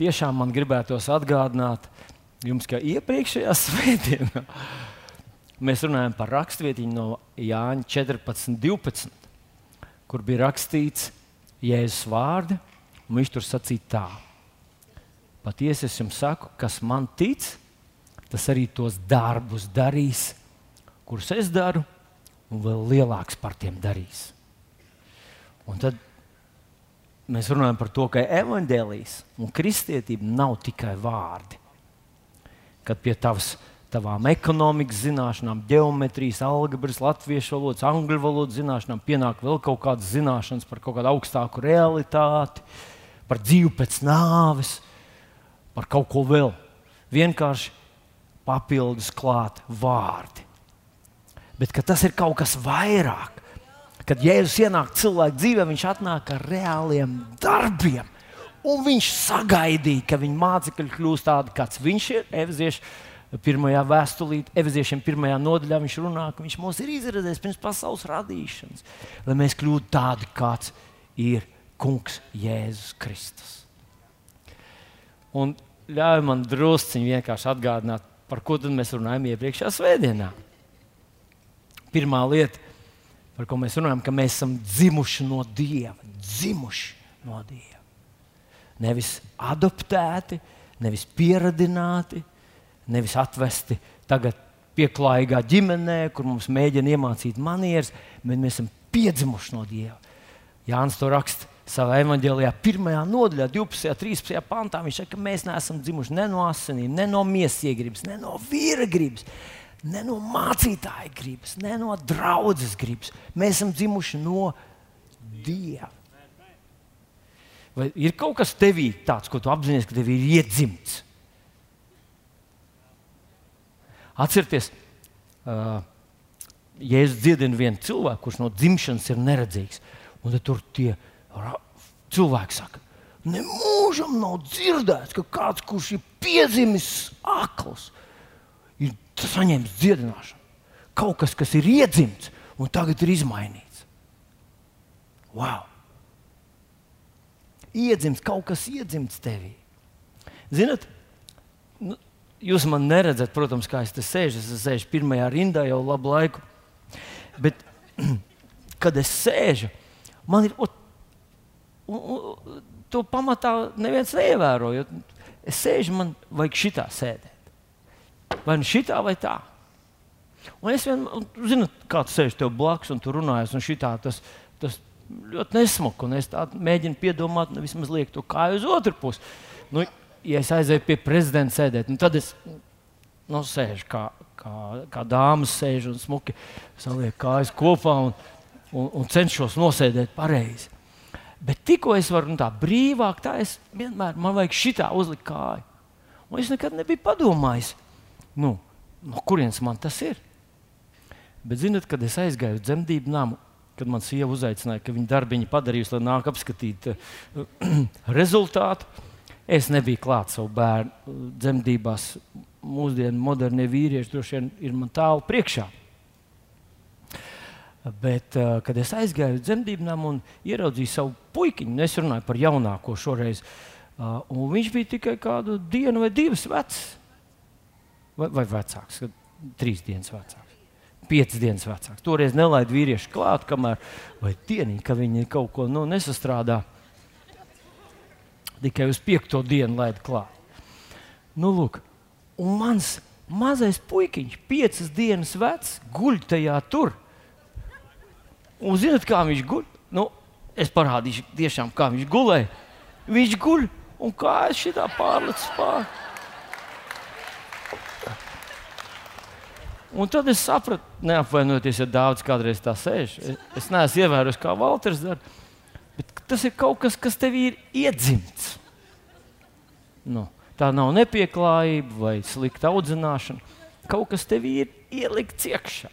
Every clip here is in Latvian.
tiešām man gribētos atgādināt jums, ka iepriekšējā svētdienā mēs runājam par rakstvietiņu no Jāņa 14, 12, kur bija rakstīts Jēzus vārdi, un viņš tur sacīja tā. Patiesi es jums saku, kas man tic, tas arī tos darbus darīs, kurus es daru, un vēl lielāks par tiem darīs. Un tad mēs runājam par to, ka evanģēlijas un kristietība nav tikai vārdi. Kad pie tavas, tavām ekonomikas zināšanām, geometrijas, algebras, latviešu valodas, angļu valodas zināšanām pienāk vēl kaut kādas zināšanas par kaut kādu augstāku realitāti, par dzīvi pēc nāves, par kaut ko vēl. Vienkārši papildus klāt vārdi. Bet tas ir kaut kas vairāk kad Jēzus ienāk cilvēku dzīvē, viņš atnāk ar reāliem darbiem. Un viņš sagaidīja, ka viņa mācekļi kļūs tādi, kāds viņš ir. Efeziešu pirmajā vēstulītē, Efeziešiem pirmajā nodaļā viņš runā, ka viņš mūs ir izredzējis pirms pasaules radīšanas, lai mēs kļūtu tādi, kāds ir Kungs Jēzus Kristus. Un ļauj man drusciņi vienkārši atgādināt, par ko mēs runājam iepriekšējā svētdienā. Pirmā lieta par ko mēs runājam, ka mēs esam dzimuši no Dieva. Dzimuši no Dieva. Nevis adoptēti, nevis pieradināti, nevis atvesti tagad pieklājīgā ģimenē, kur mums mēģina iemācīt manieres, bet mēs esam piedzimuši no Dieva. Jānis to raksta savā evanģēlijā, pirmajā nodaļā, 12. un 13. pantā. Viņš saka, ka mēs neesam dzimuši ne no asinīm, ne no miesas iegribas, ne no vīra gribas ne no mācītāja gribas, ne no draudzes gribas. Mēs esam dzimuši no Dieva. Vai ir kaut kas tevī tāds, ko tu apzinājies, ka tev ir iedzimts? Atcerieties, uh, Jēzus dziedina vienu cilvēku, kurš no dzimšanas ir neredzīgs. Un tad tur tie cilvēki saka, nemūžam nav dzirdēts, ka kāds, kurš ir piedzimis akls, saņēmis dziedināšanu. Kaut kas, kas ir iedzimts un tagad ir izmainīts. Wow! Iedzimts kaut kas iedzimts tevī. Ziniet, nu, jūs man neredzat, protams, kā es te sēžu. Es sēžu pirmajā rindā jau labu laiku. Bet, kad es sēžu, man ir. Ot, un, un, to pamatā neviens neievēro. Es sēžu, man vajag šitā sēdēt vai nu šitā vai tā. Un es vienmēr, zinu, kā tu sēž tev blakus un tu runājies, un šitā tas, tas ļoti nesmuki. Un es mēģinu piedomāt, nu, vismaz liekt to kāju uz otru pusi. Nu, ja es aizēju pie prezidenta sēdēt, nu, tad es nu, sēžu kā, kā, kā dāmas sēž un smuki saliek kājas kopā un, un, un cenšos nosēdēt pareizi. Bet tikko es varu nu, tā brīvāk, tā es vienmēr man vajag šitā uzlikt kāju. Un es nekad nebiju padomājis, nu, no kurienes man tas ir? Bet, zinot, kad es aizgāju uz dzemdību namu, kad man sieva uzaicināja, ka viņa darbiņu padarījusi, lai nāk apskatīt uh, rezultātu, es nebiju klāts savu bērnu uh, dzemdībās. Mūsdienu modernie vīrieši droši vien ir man tālu priekšā. Bet, uh, kad es aizgāju uz dzemdībām un ieraudzīju savu puikiņu, nu, es runāju par jaunāko šoreiz, uh, viņš bija tikai kādu dienu vai divas vecs vai, vai vecāks, trīs dienas vecāks. Piecas dienas vecāks. Toreiz nelaida vīriešu klāt, kamēr dienīgi, ka viņi kaut ko nu, nesastrādā. Tikai uz piekto dienu laida klāt. Nu, lūk, un mans mazais puikiņš, piecas dienas vecs, guļ tajā tur. Un zinot, kā viņš guļ? Nu, es parādīšu, tiešām, kā viņš gulēja. Viņš guļ un kā es šitā pārlecu pāri. Un tad es sapratu, neapvainojieties, ja daudz kādreiz tā sēž. Es, es neesmu ievērojis, kā Valters dara, bet tas ir kaut kas, kas tev ir iedzimts. Nu, tā nav nepieklājība vai slikta audzināšana. Kaut kas tev ir ielikts iekšā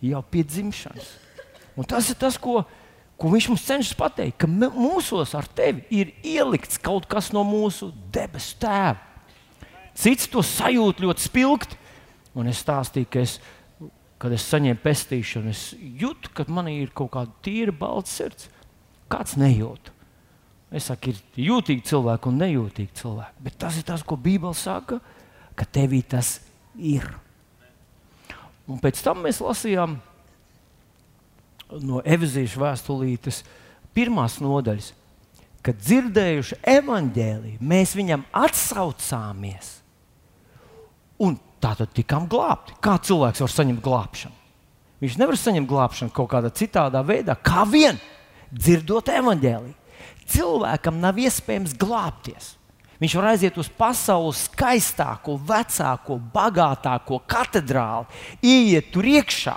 jau pie dzimšanas. Un tas ir tas, ko, ko viņš mums cenšas pateikt, ka mūsos ar tevi ir ielikts kaut kas no mūsu debesu tēva. Cits to sajūt ļoti spilgti, Un es stāstīju, ka es, kad es saņēmu pestīšanu, es jūtu, ka man ir kaut kāda tīra balta sirds. Kāds nejūt. Es saku, ir jūtīgi cilvēki un nejūtīgi cilvēki. Bet tas ir tas, ko Bībele saka, ka tevī tas ir. Un pēc tam mēs lasījām no Evizīšu vēstulītes pirmās nodaļas, kad dzirdējuši evaņģēliju, mēs viņam atsaucāmies. Un tā tad tikām glābti. Kā cilvēks var saņemt glābšanu? Viņš nevar saņemt glābšanu kaut kādā citādā veidā, kā vien dzirdot evaņģēliju cilvēkam nav iespējams glābties. Viņš var aiziet uz pasaules skaistāko, vecāko, bagātāko katedrāli, ieiet tur iekšā.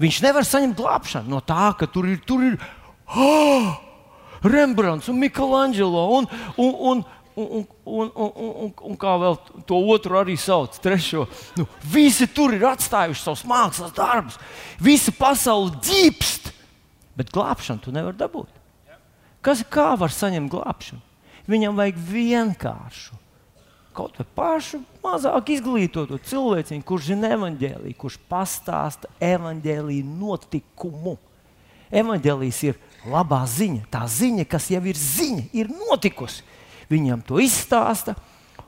Viņš nevar saņemt glābšanu no tā, ka tur ir, tur ir oh, Rembrandts un Miklāņģelo un, un, un, un, un, un, un, un kā vēl to otru arī sauc, trešo. Nu, visi tur ir atstājuši savus mākslas darbus, visa pasaule ģīpst, bet glābšanu tu nevari dabūt. Kas, kā var saņemt glābšanu? Viņam vajag vienkāršu, kaut vai pašu mazāk izglītotu cilvēku, kurš zina evaņģēlīju, kurš pastāsta evaņģēlīju notikumu. Evangelijas ir labā ziņa, tā ziņa, kas jau ir ziņa, ir notikusi. Viņam to izstāsta,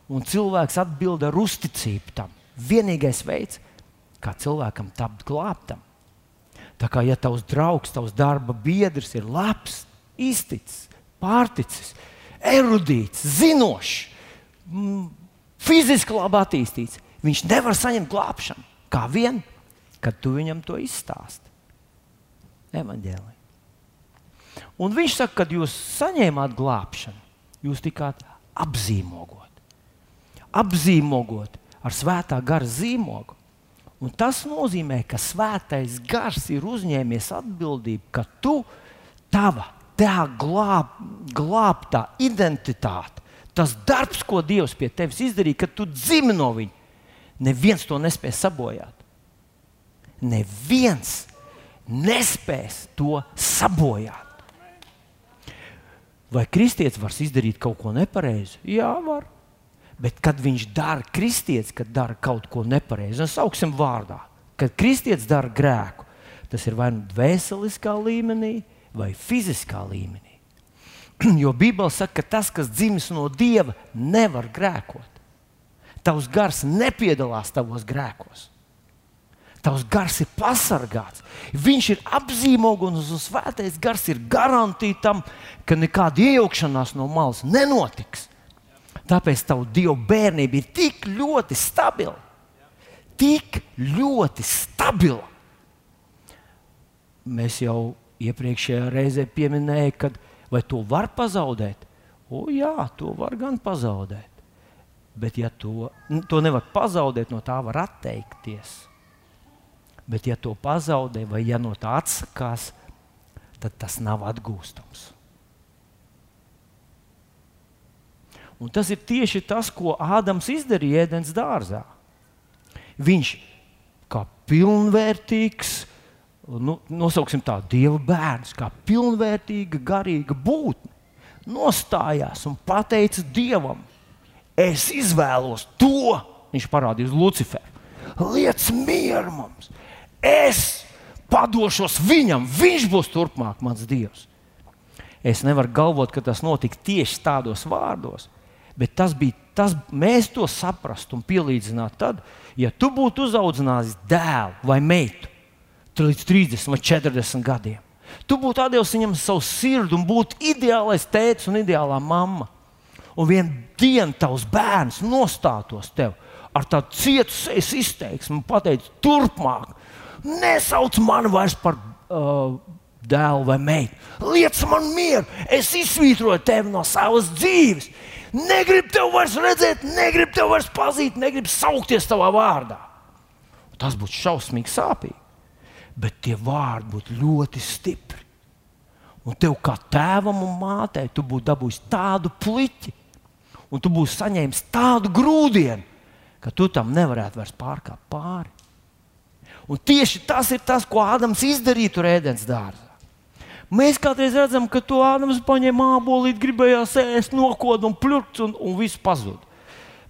un cilvēks atbild ar uzticību tam. Vienīgais veids, kā cilvēkam tapt glābtam. Tā kā ja tavs draugs, tavs darba biedrs ir labs, izticis, pārticis, erudīts, zinošs, fiziski labi attīstīts. Viņš nevar saņemt glābšanu. Kā vien, kad tu viņam to izstāsti. Evangelija. Un viņš saka, kad jūs saņēmāt glābšanu, jūs tikāt apzīmogot. Apzīmogot ar svētā gara zīmogu. Un tas nozīmē, ka svētais gars ir uzņēmies atbildību, ka tu, tava tā glāb, glābtā identitāte, tas darbs, ko Dievs pie tevis izdarīja, kad tu dzimi no viņa, neviens to nespēs sabojāt. Neviens nespēs to sabojāt. Vai kristietis var izdarīt kaut ko nepareizu? Jā, var. Bet kad viņš dara kristietis, kad dara kaut ko nepareizu, un sauksim vārdā, kad kristietis dara grēku, tas ir vai nu dvēseliskā līmenī, vai fiziskā līmenī. Jo Bībele saka, ka tas, kas dzimis no Dieva, nevar grēkot. Tavs gars nepiedalās tavos grēkos. Tavs gars ir pasargāts. Viņš ir apzīmogs un svētais gars ir garantīta tam, ka nekāda iejaukšanās no malas nenotiks. Tāpēc tava dieva bērnība ir tik ļoti stabila. Tik ļoti stabila. Mēs jau iepriekšējā reizē pieminēja, ka vai to var pazaudēt? O, jā, to var gan pazaudēt. Bet, ja to, to nevar pazaudēt, no tā var atteikties. Bet, ja to pazaudē vai ja no tā atsakās, tad tas nav atgūstams. Un tas ir tieši tas, ko Ādams izdarīja ēdienas dārzā. Viņš kā pilnvērtīgs, nu, nosauksim tā, dieva bērns, kā pilnvērtīga, garīga būtne, nostājās un teica dievam, es izvēlos to. Viņš parādīja uz Luciferu. Liec mieru mums! Es padošos viņam, viņš būs turpmāk mans dievs. Es nevaru galvot, ka tas notika tieši tādos vārdos, bet tas bija tas, mēs to saprastu un pielīdzinātu tad, ja tu būtu uzaudzinājis dēlu vai meitu līdz 30 vai 40 gadiem. Tu būtu devis viņam savu sirdi un būtu ideālais tēvs un ideālā mamma. Un vienā dienā tavs bērns nostātos tev ar tādu cietu sejas izteiksmu un pateiks, turpmāk, nesauc mani vairs par uh, dēlu vai meitu. Liec man mieru, es izsvītroju tevi no savas dzīves. Negribu tevi vairs redzēt, negribu tevi vairs pazīt, negribu saukties tavā vārdā. Tas būtu šausmīgi sāpīgi bet tie vārdi būtu ļoti stipri. Un tev kā tēvam un mātei, tu būtu dabūjis tādu pliķi, un tu būsi saņēmis tādu grūdienu, ka tu tam nevarētu vairs pārkāpt pāri. Un tieši tas ir tas, ko Ādams izdarīja tur ēdienas dārzā. Mēs kādreiz redzam, ka to Ādams paņēma mābolīt, gribējās ēst, nokod un pļurkt, un, un viss pazuda.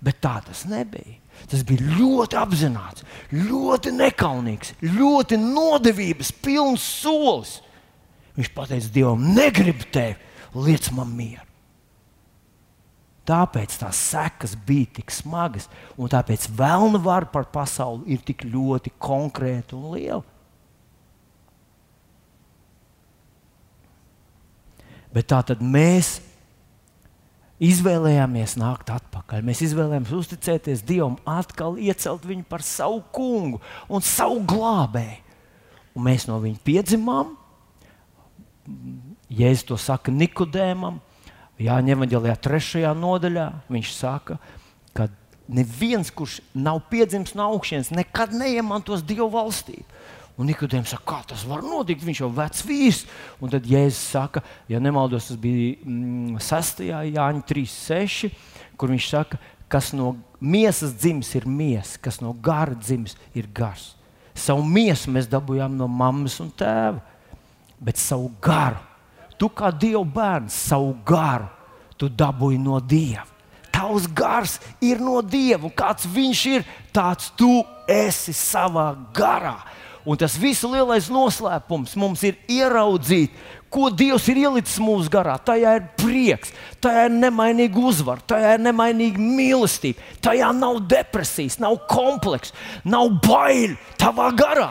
Bet tā tas nebija. Tas bija ļoti apzināts, ļoti nekaunīgs, ļoti nodevības pilns solis. Viņš teica, Dievam, negribu tevi, liec man mieru. Tāpēc tās sekas bija tik smagas, un tāpēc vēlna vara par pasauli ir tik ļoti konkrēta un liela. Bet tā tad mēs izvēlējāmies nākt atpakaļ. Mēs izvēlējāmies uzticēties Dievam, atkal iecelt viņu par savu kungu un savu glābēju. Un mēs no viņa piedzimām. Jēzus to saka Nikodēmam, Jāņa Evanģelijā, trešajā nodaļā. Viņš saka, ka neviens, kurš nav piedzimis no augšas, nekad neiemantos Dieva valstību. Un Nikodējums saka, kā tas var notikt? Viņš jau ir vecs vīrs. Un tad Jēzus saka, ja nemaldos, tas bija mm, 6. Jāņa 3.6, kur viņš saka, kas no miesas dzimis ir miesa, kas no gara dzimis ir gars. Savu miesu mēs dabūjām no mammas un tēva, bet savu garu Tu kā Dieva bērns savu garu dabūji no Dieva. Tavs gars ir no Dieva, un kāds viņš ir, tāds tu esi savā garā. Un tas viss lielais noslēpums mums ir ieraudzīt, ko Dievs ir ielicis mūsu garā. Tajā ir prieks, tajā ir nemainīga uzvara, tajā ir nemainīga mīlestība, tajā nav depresijas, nav komplekss, nav baiļu tavā garā.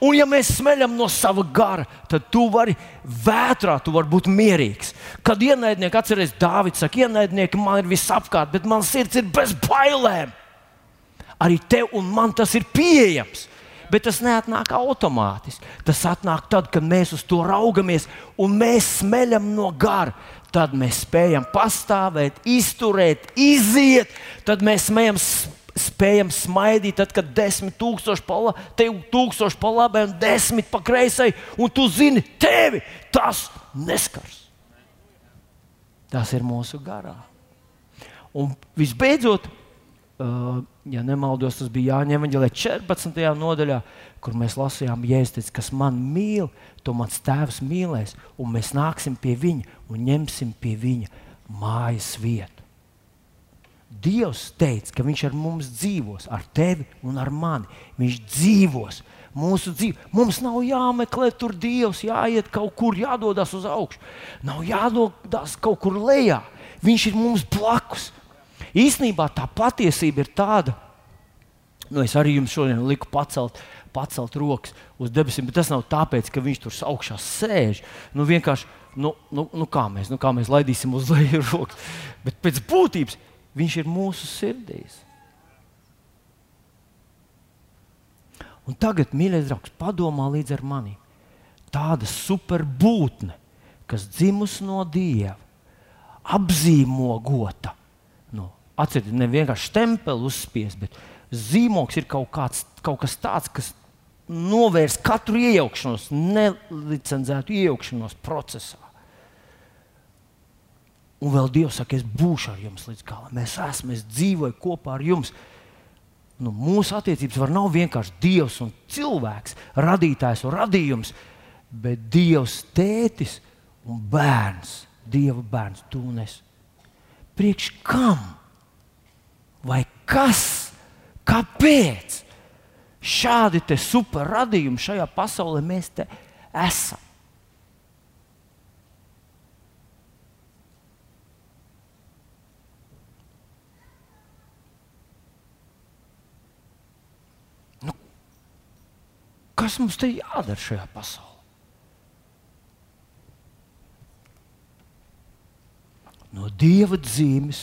Un, ja mēs smeļam no sava gara, tad tu vari vētrā, tu vari būt mierīgs. Kad ienaidnieki atcerēs, Dārvids saka, ienaidnieki man ir visapkārt, bet mans sirds ir bez bailēm. Arī tev un man tas ir pieejams. Bet tas neatnāk automātiski. Tas atnāk tad, kad mēs uz to raugamies un mēs smeļam no gara. Tad mēs spējam pastāvēt, izturēt, iziet, tad mēs spējam spējam smaidīt, tad, kad desmit tūkstoši pa, la, tūkstoši pa labai un desmit pa kreisai, un tu zini, tevi tas neskars. Tas ir mūsu garā. Un visbeidzot, uh, ja nemaldos, tas bija Jāņa Evanģelē 14. nodaļā, kur mēs lasījām, Jēzus, kas man mīl, to mans tēvs mīlēs, un mēs nāksim pie viņa un ņemsim pie viņa mājas vietu. Dievs teica, ka Viņš ar mums dzīvos, ar tevi un ar mani. Viņš dzīvos mūsu dzīvi. Mums nav jāmeklē tur Dievs, jāiet kaut kur, jādodas uz augšu. Nav jādodas kaut kur lejā. Viņš ir mums blakus. Īsnībā tā patiesība ir tāda, nu, es arī jums šodien liku pacelt, pacelt rokas uz debesīm, bet tas nav tāpēc, ka viņš tur augšā sēž. Nu, vienkārši, nu, nu, nu, kā, mēs, nu, kā mēs laidīsim uz leju rokas. Bet pēc būtības Viņš ir mūsu sirdīs. Un tagad, mīļais draugs, padomā līdzi ar mani. Tāda superbūtne, kas dzimusi no Dieva, apzīmogota. Nu, Atcerieties, ne vienkārši stempeli uzspiest, bet zīmogs ir kaut, kāds, kaut kas tāds, kas novērst katru iejaukšanos, nelicenzētu iejaukšanos procesā. Un vēl Dievs saka, es būšu ar jums līdz galam. Mēs esam, es dzīvoju kopā ar jums. Nu, mūsu attiecības var nav vienkārši Dievs un cilvēks, radītājs un radījums, bet Dievs, tētis un bērns, Dieva bērns, tu un es. Priekš kam? Vai kas? Kāpēc? Šādi super radījumi šajā pasaulē mēs te esam. Kas mums te jādara šajā pasaulē? No dieva dzīves.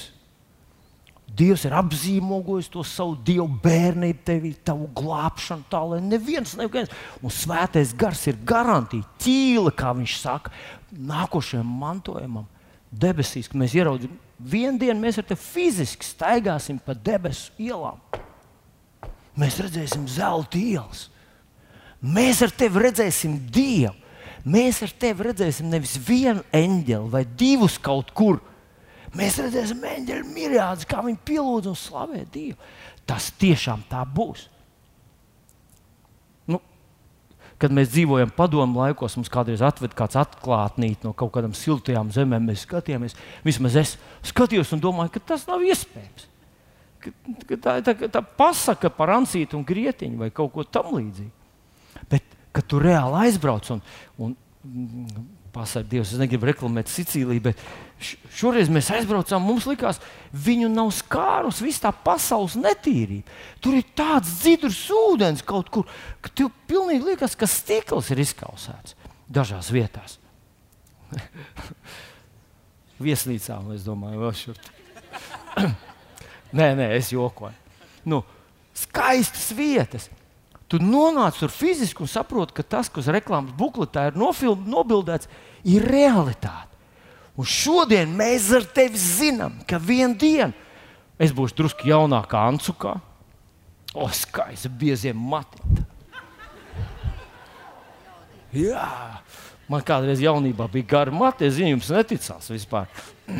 Dievs ir apzīmogojis to savu dievu bērnību, tevi, tavu glābšanu, tā lai neviens neviens. Un svētais gars ir garantīja ķīla, kā viņš saka, nākošajam mantojumam, debesīs, kad mēs ieraudzīsim. Vienu dienu mēs ar tevi fiziski staigāsim pa debesu ielām. Mēs redzēsim zelta ielas. Mēs ar tevi redzēsim Dievu. Mēs ar tevi redzēsim nevis vienu eņģeli vai divus kaut kur. Mēs redzēsim eņģeļu mirjādus, kā viņi pielūdz un slavē Dievu. Tas tiešām tā būs. Nu, kad mēs dzīvojam padomu laikos, mums kādreiz atved kāds atklātnīt no kaut kādām siltajām zemēm. Mēs skatījāmies, vismaz es skatījos un domāju, ka tas nav iespējams. Ka, ka tā ir tā, tā pasaka par ansītu un grietiņu vai kaut ko tamlīdzīgu. Kad tu reāli aizbrauc un, un pasaka, Dievs, es negribu reklamēt Sicīliju, bet šoreiz mēs aizbraucām, mums likās, viņu nav skārus, viss tā pasaules netīrība. Tur ir tāds dzidrs ūdens kaut kur, ka tev pilnīgi liekas, ka stikls ir izkausēts dažās vietās. Viesnīcām, es domāju, vēl šur. nē, nē, es jokoju. Nu, skaistas vietas. Tu nonāc tur fiziski un saproti, ka tas, kas reklāmas bukletā ir nofilm, nobildēts, ir realitāte. Un šodien mēs ar tevi zinām, ka vienā dienā es būšu drusku jaunākā Ancukā. O, skaisti, bieziem matiem. Jā, man kādreiz jaunībā bija gara mati, es zinu, jums neticās vispār.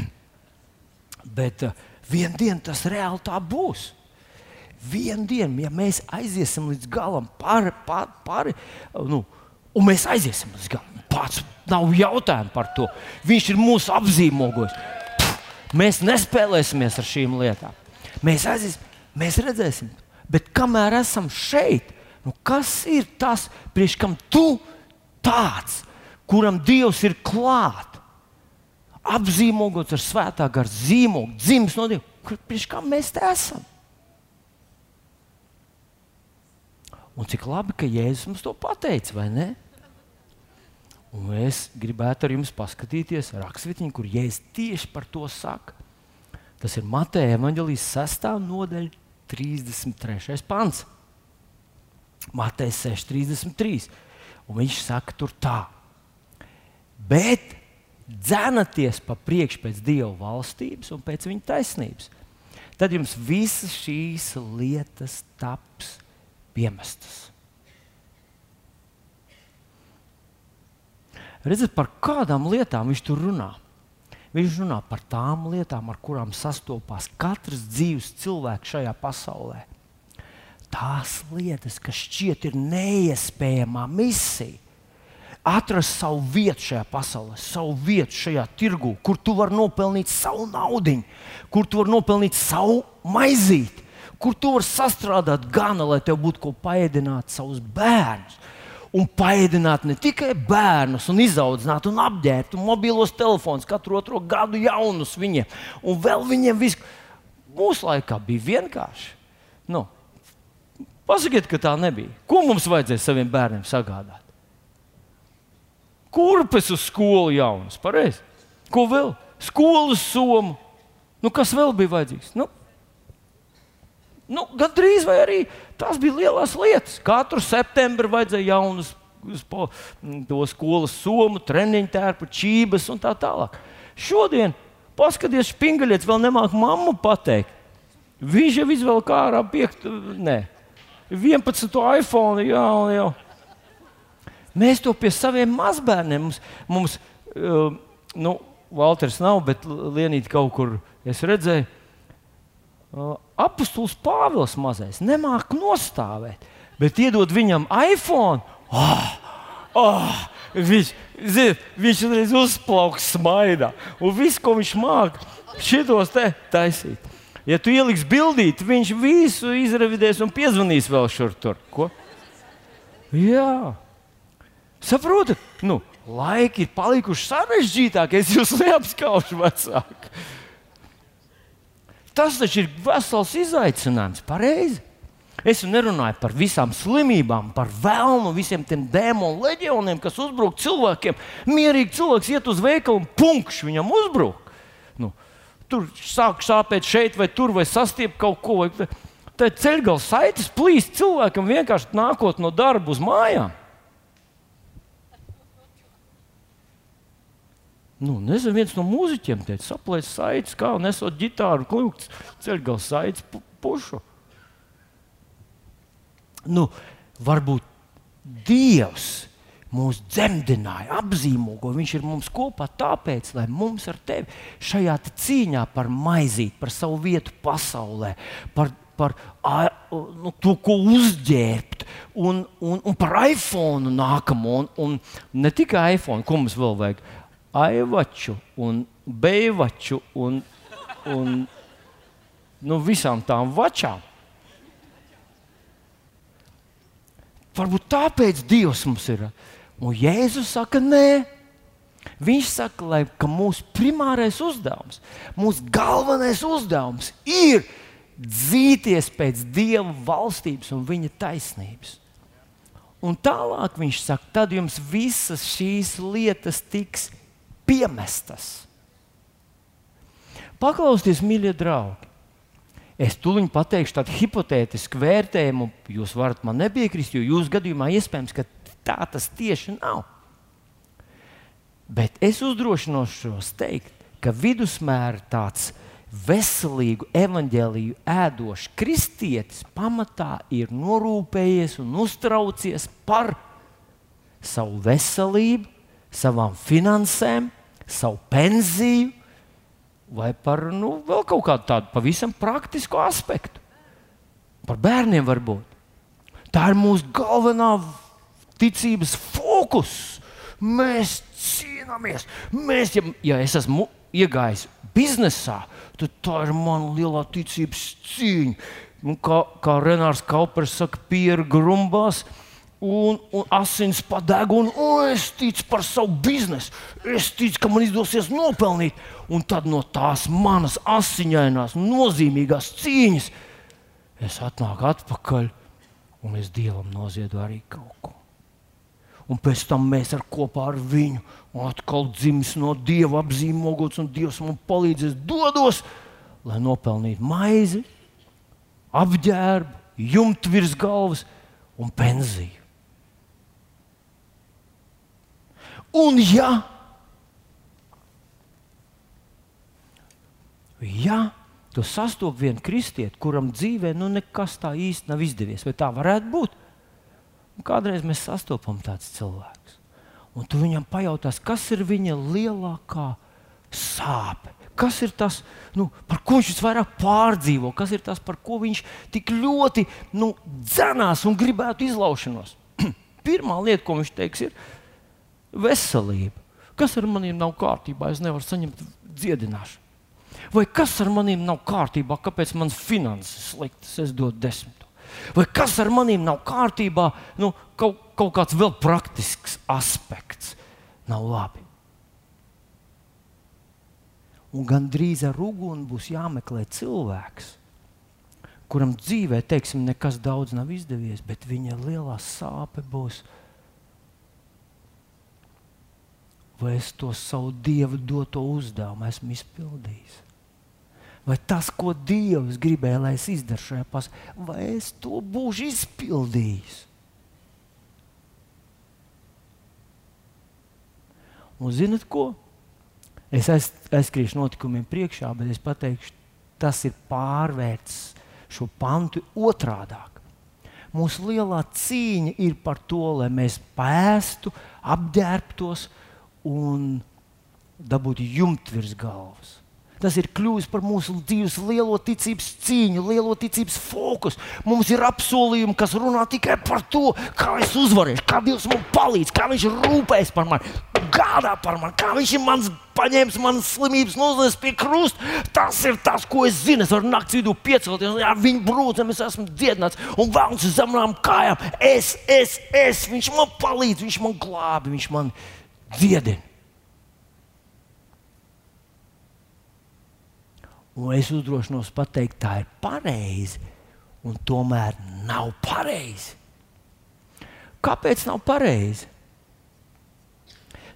Bet uh, vienā dienā tas reāli tā būs. Vienu dienu, ja mēs aiziesim līdz galam, pāri, pāri, pāri nu, un mēs aiziesim līdz galam, pats nav jautājumu par to. Viņš ir mūsu apzīmogojis. Mēs nespēlēsimies ar šīm lietām. Mēs aiziesim, mēs redzēsim. Bet kamēr esam šeit, nu kas ir tas, priekš kam tu tāds, kuram Dievs ir klāt, apzīmogots ar svētā gara zīmogu, dzimis no Dieva, priekš kam mēs te esam? Un cik labi, ka Jēzus mums to pateica, vai ne? Un es gribētu ar jums paskatīties rakstvietiņu, kur Jēzus tieši par to saka. Tas ir Mateja evanģelijas 6. nodaļa, 33. pants. Mateja 6,33. Un viņš saka, tur tā. Bet dzenaties pa priekšu pēc Dieva valstības un pēc viņa taisnības. Tad jums visas šīs lietas taps piemestas. Redziet, par kādām lietām viņš tur runā. Viņš runā par tām lietām, ar kurām sastopās katrs dzīves cilvēks šajā pasaulē. Tās lietas, kas šķiet ir neiespējama misija, atrast savu vietu šajā pasaulē, savu vietu šajā tirgu, kur tu vari nopelnīt savu naudu, kur tu vari nopelnīt savu maizīti kur tu vari sastrādāt gana, lai tev būtu ko paēdināt savus bērnus. Un paēdināt ne tikai bērnus, un izaudzināt, un apģērbt, un mobilos telefonus, katru otro gadu jaunus viņiem, un vēl viņiem visu. Mūsu laikā bija vienkārši. Nu, pasakiet, ka tā nebija. Ko mums vajadzēja saviem bērniem sagādāt? Kurpes uz skolu jaunas, pareizi. Ko vēl? Skolas somu. Nu, kas vēl bija vajadzīgs? Nu, Nu, Gan drīz vai arī tās bija lielas lietas. Katru septembri vajadzēja jaunus po, skolas somu, treniņu tērpu, čības un tā tālāk. Šodien, paskatieties, spingaļietis vēl nemāķi mammu pateikt. Viņš jau izvēl kā ar 5, ne, 11 iPhone. Jā, jā. Mēs to pie saviem mazbērniem, mums, mums uh, nu, Valters nav, bet Lienīt kaut kur es redzēju apustulis Pāvils mazais nemāķi nostāvēt, bet iedod viņam iPhone. Oh, oh, viņš, zin, viņš reiz uzplauks smaidā, un viss, ko viņš māca, šitos te taisīt. Ja tu ieliks bildīt, viņš visu izrevidēs un piezvanīs vēl šur tur. Ko? Jā, saprotat? Nu, laiki ir palikuši sarežģītākie. Es jūs neapskaužu vecāku. Tas taču ir vesels izaicinājums, pareizi. Es nerunāju par visām slimībām, par vēlnu, visiem tiem dēmonu leģioniem, kas uzbruk cilvēkiem. Mierīgi cilvēks iet uz veikalu un punkšs viņam uzbruk. Nu, tur sāk sāpēt šeit vai tur, vai sastiept kaut ko. Tā ceļgala saites plīst cilvēkam vienkārši nākot no darba uz mājām. Nu, nezinu, viens no mūziķiem teica, saplēs saites, kā nesot ģitāru, kļūts ceļgals saites pu pušu. Nu, varbūt Dievs mūs dzemdināja, apzīmogoja. Viņš ir mums kopā tāpēc, lai mums ar tevi šajā cīņā par maizīti, par savu vietu pasaulē, par, par nu, to, ko uzģērbt, un, un, un par iPhone nākamo, un, un ne tikai iPhone, ko mums vēl vajag aivaču un beivaču un, un nu, visām tām vačām. Varbūt tāpēc Dievs mums ir. Un Jēzus saka, nē, Viņš saka, lai, ka mūsu primārais uzdevums, mūsu galvenais uzdevums ir dzīties pēc Dieva valstības un viņa taisnības. Un tālāk viņš saka, tad jums visas šīs lietas tiks piemestas. Paklausieties, mīļie draugi! Es tuliņ pateikšu tādu hipotētisku vērtējumu, jūs varat man nepiekrist, jo jūsu gadījumā iespējams, ka tā tas tieši nav. Bet es uzdrošināšos teikt, ka vidusmēra tāds veselīgu evaņģēlīju ēdošs kristietis pamatā ir norūpējies un uztraucies par savu veselību, savām finansēm, savu pensiju, vai par nu, vēl kaut kādu tādu pavisam praktisku aspektu. Par bērniem varbūt. Tā ir mūsu galvenā ticības fokus. Mēs cīnāmies. Mēs, ja, ja es esmu iegājis biznesā, tad tā ir mana lielā ticības cīņa. Un kā, kā Renārs Kaupers saka, pieru grumbās, un, un asins padeg, un o, es ticu par savu biznesu. Es ticu, ka man izdosies nopelnīt. Un tad no tās manas asiņainās, nozīmīgās cīņas es atnāku atpakaļ un es dievam noziedu arī kaut ko. Un pēc tam mēs ar kopā ar viņu atkal dzimsim no dieva apzīmogots, un dievs man palīdzēs dodos, lai nopelnītu maizi, apģērbu, jumtu virs galvas un pensiju. Un ja, ja tu sastopi vienu kristieti, kuram dzīvē nu, nekas tā īsti nav izdevies, vai tā varētu būt, un kādreiz mēs sastopam tādus cilvēkus. Un tu viņam pajautās, kas ir viņa lielākā sāpe. Kas ir tas, nu, par ko viņš visvairāk pārdzīvo, kas ir tas, par ko viņš tik ļoti nu, dzenās un gribētu izlaušanos? Pirmā lieta, ko viņš teiks, ir, veselība. Kas ar maniem nav kārtībā? Es nevaru saņemt dziedināšanu. Vai kas ar maniem nav kārtībā? Kāpēc manas finanses sliktas? Es dodu desmito. Vai kas ar maniem nav kārtībā? Nu, kaut, kaut kāds vēl praktisks aspekts nav labi. Un gandrīz ar uguni būs jāmeklē cilvēks, kuram dzīvē, teiksim, nekas daudz nav izdevies, bet viņa lielā sāpe būs vai es to savu dievu doto uzdevumu esmu izpildījis. Vai tas, ko Dievs gribēja, lai es izdarītu šajā pasaulē, vai es to būšu izpildījis? Un zinat ko? Es aiz, aizskriešu notikumiem priekšā, bet es pateikšu, tas ir pārvērts šo pantu otrādi. Mūsu lielā cīņa ir par to, lai mēs pēstu, apģērbtos, un dabūt jumtu virs galvas. Tas ir kļuvis par mūsu dzīves lielo ticības cīņu, lielo ticības fokusu. Mums ir apsolījumi, kas runā tikai par to, kā es uzvarēšu, kā Dievs man palīdz, kā Viņš rūpēs par mani, gādā par mani, kā Viņš ir mans paņēmis manas slimības, nozagts pie krusta. Tas ir tas, ko es zinu. Es varu naktas vidū piecelties, ja viņa brūcēm es esmu dziedināts un vēlams uz zemām kājām. Es, es, es, viņš man palīdz, viņš man glābi, viņš man dziedina. Un es uzdrošinos pateikt, tā ir pareizi, un tomēr nav pareizi. Kāpēc nav pareizi?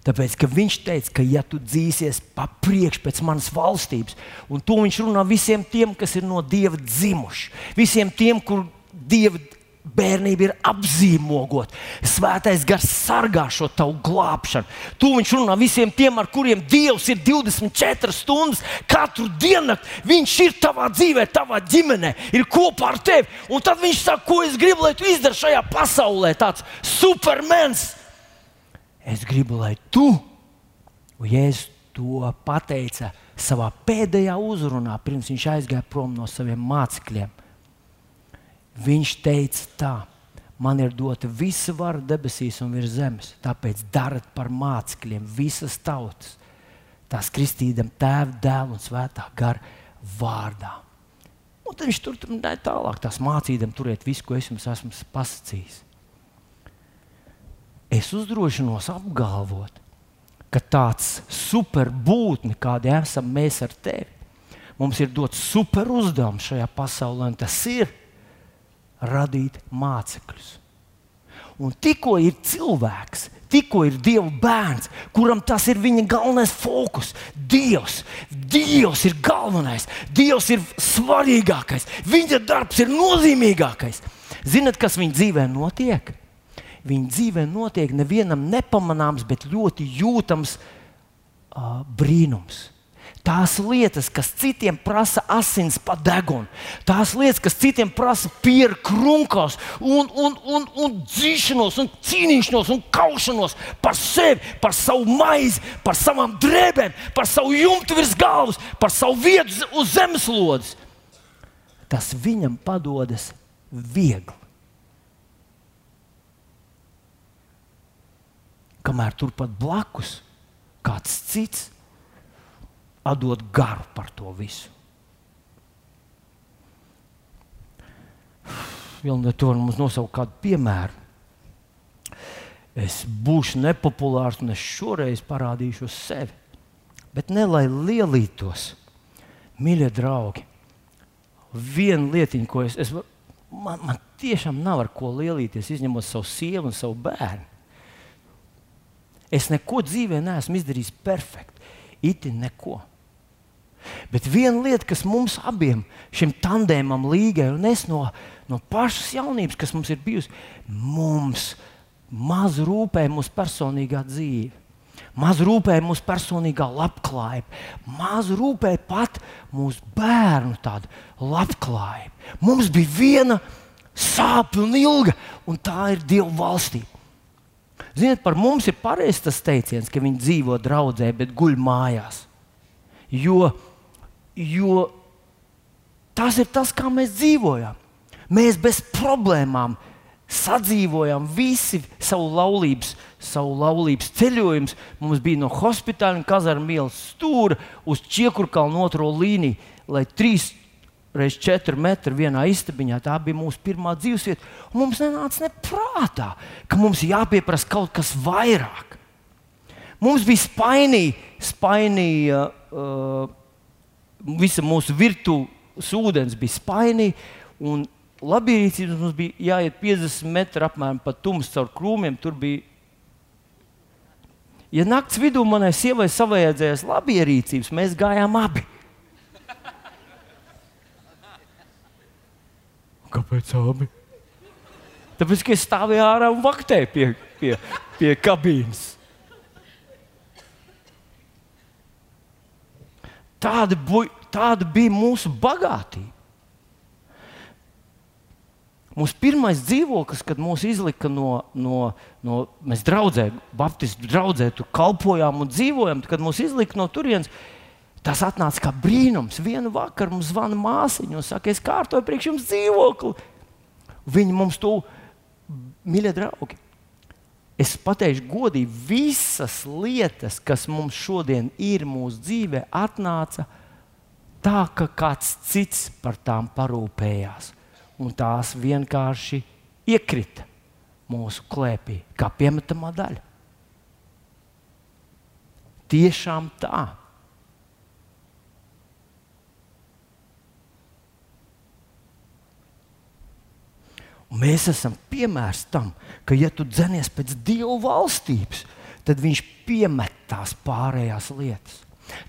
Tāpēc, ka viņš teica, ka, ja tu dzīsies pa priekšu pēc manas valstības, un to viņš runā visiem tiem, kas ir no dieva dzimuši, visiem tiem, kur dieva Bērnība ir apzīmogot. Svētais gars sargā šo tavu glābšanu. Tu viņš runā visiem tiem, ar kuriem Dievs ir 24 stundas katru dienu. Viņš ir tavā dzīvē, tavā ģimenē, ir kopā ar tevi. Un tad viņš saka, ko es gribu, lai tu izdari šajā pasaulē, tāds supermens. Es gribu, lai tu, un Jēzus to pateica savā pēdējā uzrunā, pirms viņš aizgāja prom no saviem mācekļiem Viņš teica tā. Man ir dota visa vara debesīs un virs zemes. Tāpēc dariet par mācekļiem visas tautas. Tās kristīdam tēva, dēla un svētā gara vārdā. Un tad viņš tur turpināja tālāk, tās mācīdam, turiet visu, ko es jums esmu pasakījis. Es uzdrošinos apgalvot, ka tāds superbūtne, kāda esam mēs ar tevi, mums ir dots super uzdevums šajā pasaulē, un tas ir radīt mācekļus. Un tikko ir cilvēks, tikko ir Dieva bērns, kuram tas ir viņa galvenais fokus. Dievs, Dievs ir galvenais, Dievs ir svarīgākais, viņa darbs ir nozīmīgākais. Ziniet, kas viņa dzīvē notiek? Viņa dzīvē notiek nevienam nepamanāms, bet ļoti jūtams uh, brīnums. Tās lietas, kas citiem prasa asins pa degunu, tās lietas, kas citiem prasa pieru krunkos, un, un, un, un dzīšanos, un cīnīšanos, un kaušanos par sevi, par savu maizi, par savām drēbēm, par savu jumtu virs galvas, par savu vietu uz zemeslodes. Tas viņam padodas viegli. Kamēr turpat blakus kāds cits atdot garu par to visu. Vilnius to var mums nosaukt kādu piemēru. Es būšu nepopulārs un es šoreiz parādīšu sevi. Bet ne lai lielītos, mīļie draugi. Viena lietiņa, ko es, es man, man tiešām nav ar ko lielīties, izņemot savu sievu un savu bērnu. Es neko dzīvē neesmu izdarījis perfekti. Iti neko. Bet viena lieta, kas mums abiem, šim tandēmam, līgai, un es no, no pašas jaunības, kas mums ir bijusi, mums maz rūpē mūsu personīgā dzīve. Maz rūpē mūsu personīgā labklājība, maz rūpē pat mūsu bērnu tādu labklājību. Mums bija viena sāpju un ilga, un tā ir Dieva valstība. Ziniet, par mums ir pareizs tas teiciens, ka viņi dzīvo draudzē, bet guļ mājās. Jo jo tas ir tas, kā mēs dzīvojam. Mēs bez problēmām sadzīvojam visi savu laulības, savu laulības ceļojumu. Mums bija no hospitāla un kazarmu ielas stūra uz Čiekurkalnu otro līniju, lai trīs reiz četri metri vienā istabiņā. Tā bija mūsu pirmā dzīvesvieta. Mums nenāca neprātā, ka mums jāpieprasa kaut kas vairāk. Mums bija spainīja, spainīja uh, visa mūsu virtuves ūdens bija spaini. Labierīcības mums bija jāiet 50 metri apmēram pa tumsu caur krūmiem. Tur bija. Ja naktas vidū manai sievai savajadzējās labierīcības, mēs gājām abi. Kāpēc abi? Tāpēc, ka es stāvēju ārā un vaktēju pie, pie, pie kabīnes. Tāda, bu, tāda bija mūsu bagātība. Mūsu pirmais dzīvoklis, kad mūs izlika no, no, no mēs draudzē, Baptistu draudzē, tur kalpojām un dzīvojām, kad mūs izlika no turienes, tas atnāca kā brīnums. Vienu vakaru mums zvana māsiņa un saka, es kārtoju priekš jums dzīvokli. Viņi mums to, mīļie draugi, Es pateikšu godīgi, visas lietas, kas mums šodien ir mūsu dzīvē, atnāca tā, ka kāds cits par tām parūpējās. Un tās vienkārši iekrita mūsu klēpī, kā piemetamā daļa. Tiešām tā. Un mēs esam piemērs tam, ka, ja tu dzenies pēc Dieva valstības, tad Viņš piemet tās pārējās lietas.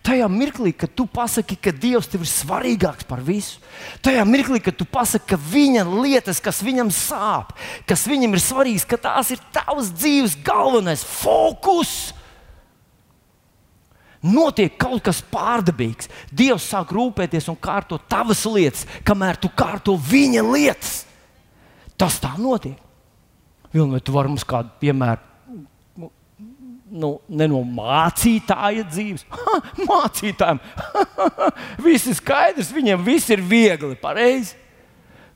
Tajā mirklī, kad tu pasaki, ka Dievs tev ir svarīgāks par visu, tajā mirklī, kad tu pasaki, ka viņa lietas, kas viņam sāp, kas viņam ir svarīgas, ka tās ir tavas dzīves galvenais fokus. Notiek kaut kas pārdabīgs. Dievs sāk rūpēties un kārtot tavas lietas, kamēr tu kārto viņa lietas. Tas tā notiek. Vilni, vai tu vari mums kādu piemēru? Nu, ne no mācītāja dzīves. Ha, mācītājiem viss ir skaidrs, viņiem viss ir viegli, pareizi.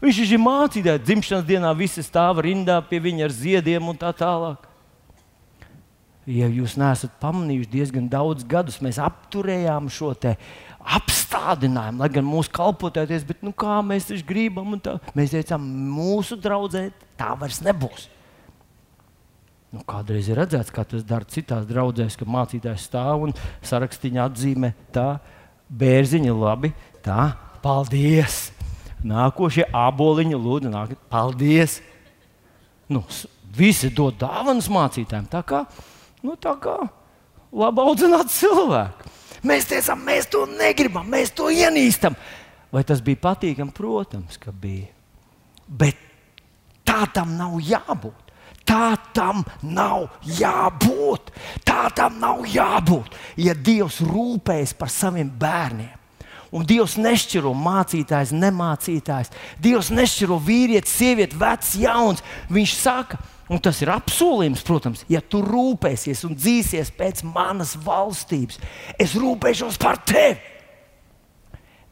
Viņš ir mācītājs, dzimšanas dienā visi stāv rindā pie viņa ar ziediem un tā tālāk. Ja jūs neesat pamanījuši, diezgan daudz gadus mēs apturējām šo apstādinājumu, lai gan mūsu kalpotēties, bet nu, kā mēs taču gribam, tā, mēs teicām, mūsu draudzē tā vairs nebūs. Nu, kādreiz ir redzēts, kā tas dara citās draudzēs, ka mācītājs stāv un sarakstīņā atzīmē tā, bērziņa labi, tā, paldies! Nākošie aboliņi lūdzu, nāk, paldies! Nu, visi dod dāvanas mācītājiem. Tā kā, nu, tā kā labi audzināt cilvēku. Mēs teicām, mēs to negribam, mēs to ienīstam. Vai tas bija patīkami? Protams, ka bija. Bet tā tam nav jābūt. Tā tam nav jābūt. Tā tam nav jābūt. Ja Dievs rūpējas par saviem bērniem, un Dievs nešķiro mācītājs, nemācītājs, Dievs nešķiro vīrieti, sievieti, vecs, jauns, Viņš saka, Un tas ir apsolījums, protams, ja tu rūpēsies un dzīsies pēc manas valstības, es rūpēšos par tevi.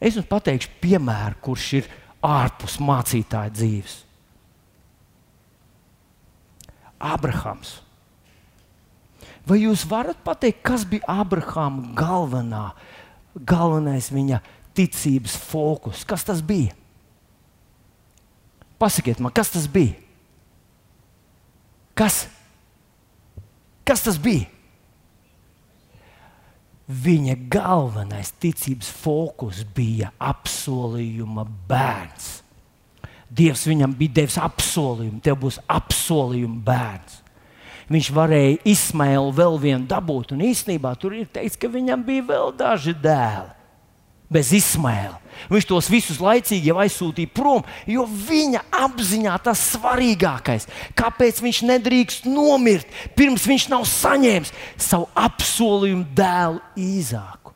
Es jums pateikšu, piemēru, kurš ir ārpus mācītāja dzīves. Abrahams. Vai jūs varat pateikt, kas bija Abrahama galvenā, galvenais viņa ticības fokus? Kas tas bija? Pasakiet man, kas tas bija? Kas? Kas tas bija? Viņa galvenais ticības fokus bija apsolījuma bērns. Dievs viņam bija devis apsolījumu, tev būs apsolījuma bērns. Viņš varēja izsmēlu vēl vienu dabūt, un īstenībā tur ir teikts, ka viņam bija vēl daži dēli bez izsmēla. Viņš tos visus laicīgi jau aizsūtīja prom, jo viņa apziņā tas svarīgākais. Kāpēc viņš nedrīkst nomirt, pirms viņš nav saņēmis savu apsolījumu dēlu īzāku?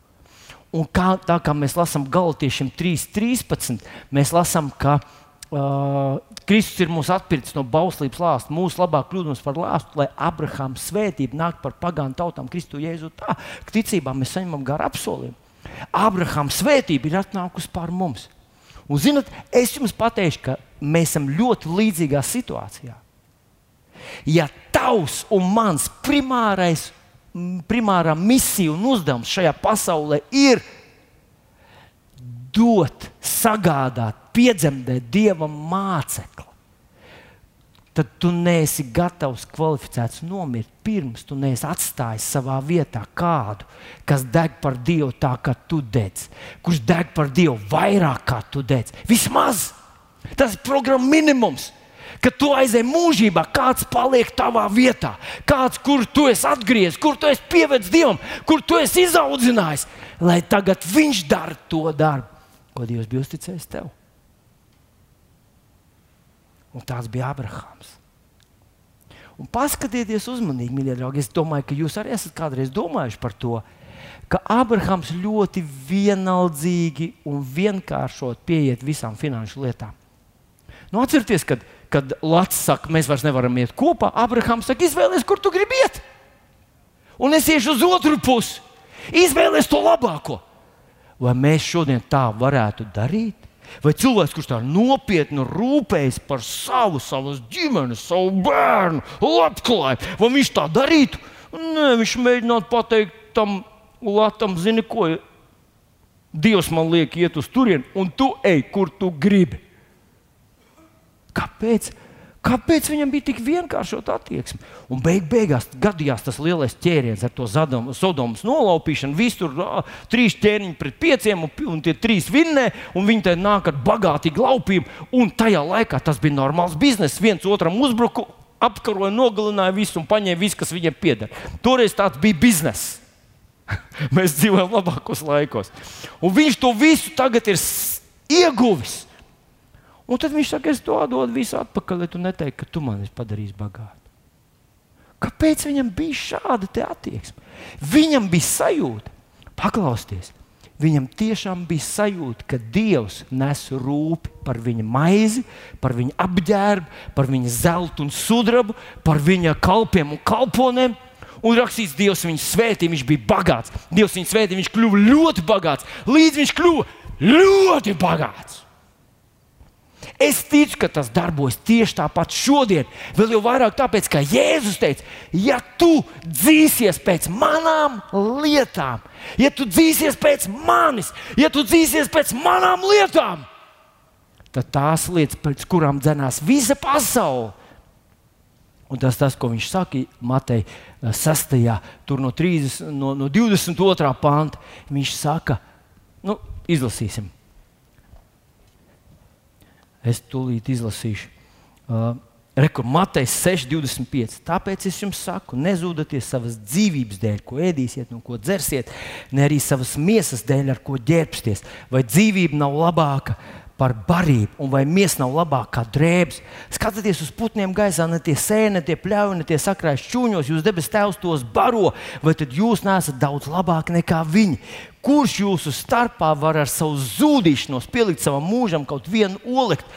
Un kā, tā kā mēs lasām galotiešiem 3.13, mēs lasām, ka uh, Kristus ir mūsu atpircis no bauslības lāsta, mūsu labāk kļūdams par lāstu, lai Abrahāma svētība nāk par pagānu tautām Kristu Jēzu tā, ticībā mēs saņemam garu apsolījumu. Abrahama svētība ir atnākusi pār mums. Un, zinot, es jums pateikšu, ka mēs esam ļoti līdzīgā situācijā. Ja tavs un mans primārais, primārā misija un uzdevums šajā pasaulē ir dot, sagādāt, piedzemdēt dievam mācekli, tad tu neesi gatavs kvalificēts nomirt pirms tu neesi atstājis savā vietā kādu, kas deg par Dievu tā, kā tu dedz, kurš deg par Dievu vairāk kā tu dedz. Vismaz tas ir programmas minimums. Kad tu aizej mūžībā, kāds paliek tavā vietā, kāds, kur tu esi atgriezies, kur tu esi pievedis Dievam, kur tu esi izaudzinājis, lai tagad Viņš dara to darbu, ko Dievs bija uzticējis tev. Un tāds bija Abrahams. Un paskatieties uzmanīgi, mīļie draugi. Es domāju, ka jūs arī esat kādreiz domājuši par to, ka Abrahams ļoti vienaldzīgi un vienkāršot pieiet visām finanšu lietām. Nu, atcerieties, kad, kad Latvijas saka, mēs vairs nevaram iet kopā, Abrahams saka, izvēlēties, kur tu gribi iet. Un es iešu uz otru pusi. Izvēlēties to labāko. Vai mēs šodien tā varētu darīt? Vai cilvēks, kurš tā nopietni rūpējas par savu, savas ģimenes, savu bērnu, labklājību, vai viņš tā darītu? Nē, viņš mēģinātu pateikt tam Latam, zini, ko Dievs man liek iet uz turieni, un tu ej, kur tu gribi. Kāpēc? Kāpēc viņam bija tik vienkāršota attieksme? Un beig beigās gadījās tas lielais ķēriens ar to Zadomu, Sodomas nolaupīšanu. Tur uh, trīs ķēniņi pret pieciem, un, un tie trīs vinnē, un viņi te nāk ar bagātīgu laupījumu. Un tajā laikā tas bija normāls bizness. viens otram uzbruka, apkaroja, nogalināja visu un paņēma visu, kas viņiem pieder. Toreiz tāds bija bizness. Mēs dzīvojam labākos laikos. Un viņš to visu tagad ir ieguvis. Un tad viņš saka, es to atdodu visu atpakaļ, lai tu neteiktu, ka tu mani padarīsi bagātu. Kāpēc viņam bija šāda attieksme? Viņam bija sajūta, paklausties, viņam tiešām bija sajūta, ka Dievs nes rūpi par viņa maizi, par viņa apģērbu, par viņa zeltu un sudrabu, par viņa kalpiem un kalponiem. Un rakstīts, Dievs viņu svētīja, viņš bija bagāts. Dievs viņu svētīja, viņš kļuva ļoti bagāts, līdz viņš kļuva ļoti bagāts. Es ticu, ka tas darbojas tieši tāpat šodien. Vēl jau vairāk tāpēc, ka Jēzus teica, ja tu dzīsies pēc manām lietām, ja tu dzīsies pēc manis, ja tu dzīsies pēc manām lietām, tad tās lietas, pēc kurām dzenās visa pasaule, Un tas, tas, ko viņš saka Matei 6. tur no, 30, no, no 22. panta, viņš saka, nu, izlasīsim. Es tūlīt izlasīšu. Uh, Rekur, Matejs 6,25. Tāpēc es jums saku, nezūdaties savas dzīvības dēļ, ko ēdīsiet, un ko dzersiet, ne arī savas miesas dēļ, ar ko ģērbsties. Vai dzīvība nav labāka par barību, un vai miesa nav labāka kā drēbes? Skatieties uz putniem gaisā, ne tie sēne, ne tie pļauj, ne tie sakrājas čūņos, jūs debes tēvs tos baro, vai tad jūs neesat daudz labāki nekā viņi? Kurš jūsu starpā var ar savu zudīšanos pielikt savam mūžam kaut vienu olektu?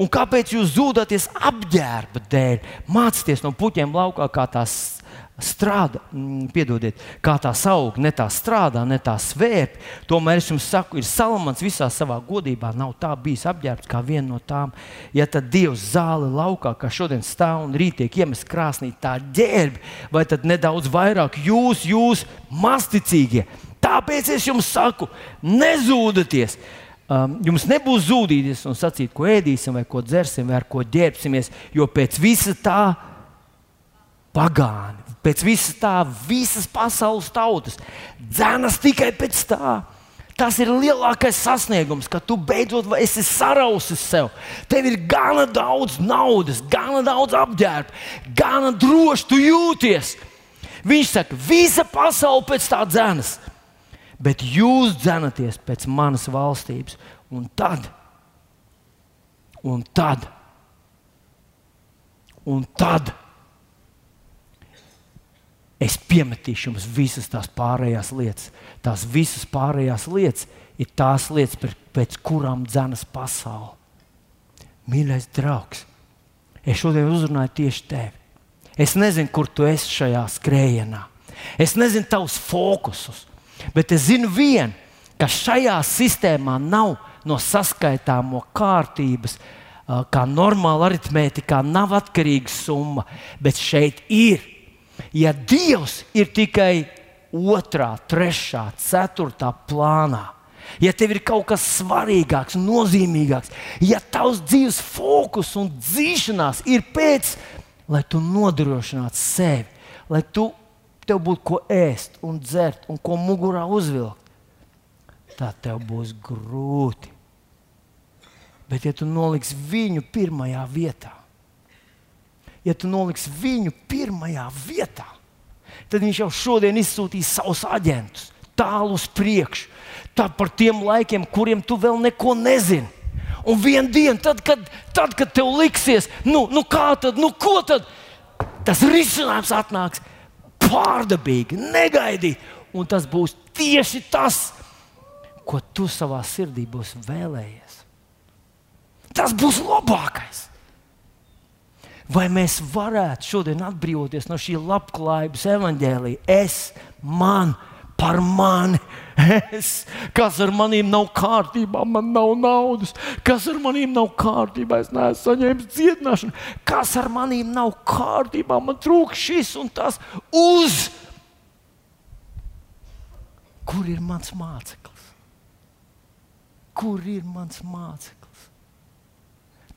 Un kāpēc jūs zūdaties apģērba dēļ? Mācieties no puķiem laukā, kā tās strādā, mm, piedodiet, kā tā aug, ne tā strādā, ne tā svērt. Tomēr es jums saku, ir Salamans visā savā godībā, nav tā bijis apģērbts kā viena no tām. Ja tad Dievs zāle laukā, kā šodien stāv un rīt tiek iemest krāsnī, tā ģērbi, vai tad nedaudz vairāk jūs, jūs masticīgie. Tāpēc es jums saku, nezūdaties! um, jums nebūs zudīties un sacīt, ko ēdīsim, vai ko dzersim, vai ar ko ģērbsimies, jo pēc visa tā pagāni, pēc visa tā visas pasaules tautas dzēnas tikai pēc tā. Tas ir lielākais sasniegums, ka tu beidzot esi sarausis sev. Tev ir gana daudz naudas, gana daudz apģērba, gana droši tu jūties. Viņš saka, visa pasaule pēc tā dzēnas bet jūs dzenaties pēc manas valstības. Un tad, un tad, un tad es piemetīšu jums visas tās pārējās lietas. Tās visas pārējās lietas ir tās lietas, pēc kurām dzenas pasaule. Mīļais draugs, es šodien uzrunāju tieši tevi. Es nezinu, kur tu esi šajā skrējienā. Es nezinu tavus fokusus. Bet es zinu vienu, ka šajā sistēmā nav no saskaitāmo kārtības, kā normāla aritmētikā, nav atkarīga summa, bet šeit ir. Ja Dievs ir tikai otrā, trešā, ceturtā plānā, ja tev ir kaut kas svarīgāks, nozīmīgāks, ja tavs dzīves fokus un dzīšanās ir pēc, lai tu nodrošinātu sevi, lai tu tev būtu ko ēst un dzert un ko mugurā uzvilkt, tad tev būs grūti. Bet, ja tu noliksi viņu pirmajā vietā, ja tu noliksi viņu pirmajā vietā, tad viņš jau šodien izsūtīs savus aģentus tālu uz priekšu, tad par tiem laikiem, kuriem tu vēl neko nezini. Un vienā dienā, tad, kad, tad, kad tev liksies, nu, nu kā tad, nu ko tad, tas risinājums atnāks pārdabīgi, negaidīt. Un tas būs tieši tas, ko tu savā sirdī būsi vēlējies. Tas būs labākais. Vai mēs varētu šodien atbrīvoties no šī labklājības evaņģēlīja? Es, man, par mani. Es, kas ar maniem nav kārtībā, man nav naudas, kas ar maniem nav kārtībā, es neesmu saņēmis dziedināšanu, kas ar maniem nav kārtībā, man trūks šis un tas. Uz kur ir mans māceklis? Kur ir mans māceklis?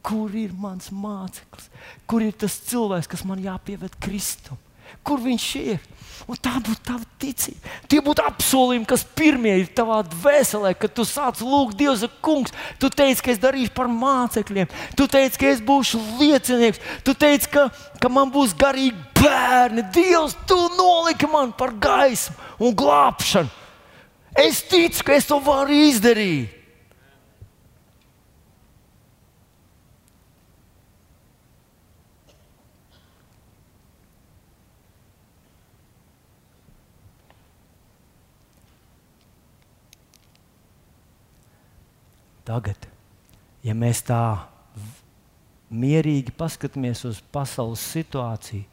Kur ir mans māceklis? Kur ir tas cilvēks, kas man jāpieved Kristum? Kur viņš ir? Un tā būtu tava ticība. Tie būtu apsolījumi, kas pirmie ir tavā dvēselē, kad tu sāc lūgt Dieva kungs. Tu teici, ka es darīšu par mācekļiem, tu teici, ka es būšu liecinieks, tu teici, ka, ka man būs garīgi bērni. Dievs, tu noliki man par gaismu un glābšanu. Es ticu, ka es to varu izdarīt. Tagad, ja mēs tā mierīgi paskatāmies uz pasaules situāciju,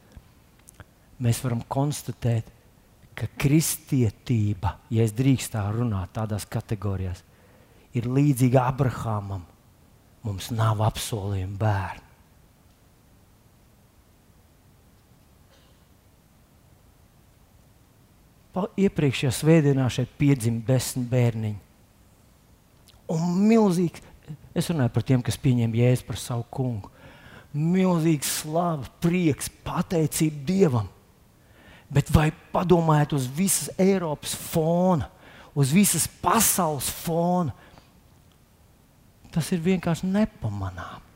mēs varam konstatēt, ka kristietība, ja es drīkstu tā runāt tādās kategorijās, ir līdzīga Abrahamam. Mums nav apsolījuma bērnu. Iepriekšējā svētdienā šeit piedzima desmit bērniņi un milzīgs. Es runāju par tiem, kas pieņem jēzu par savu kungu. milzīgs slāpes, prieks, pateicība Dievam. Bet vai padomājiet uz visas Eiropas fona, uz visas pasaules fona? Tas ir vienkārši nepamanāms.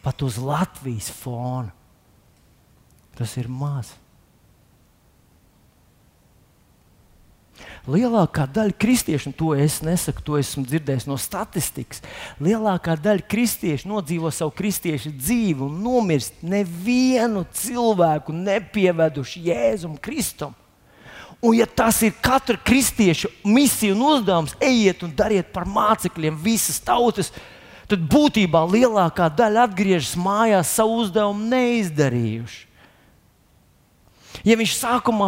Pat uz Latvijas fona tas ir maz. Lielākā daļa kristiešu, un to es nesaku, to esmu dzirdējis no statistikas, lielākā daļa kristiešu nodzīvo savu kristiešu dzīvi un nomirst nevienu cilvēku nepieveduši Jēzum Kristum. Un, ja tas ir katra kristieša misija un uzdevums, ejiet un dariet par mācekļiem visas tautas, tad būtībā lielākā daļa atgriežas mājās savu uzdevumu neizdarījuši. Ja viņš sākumā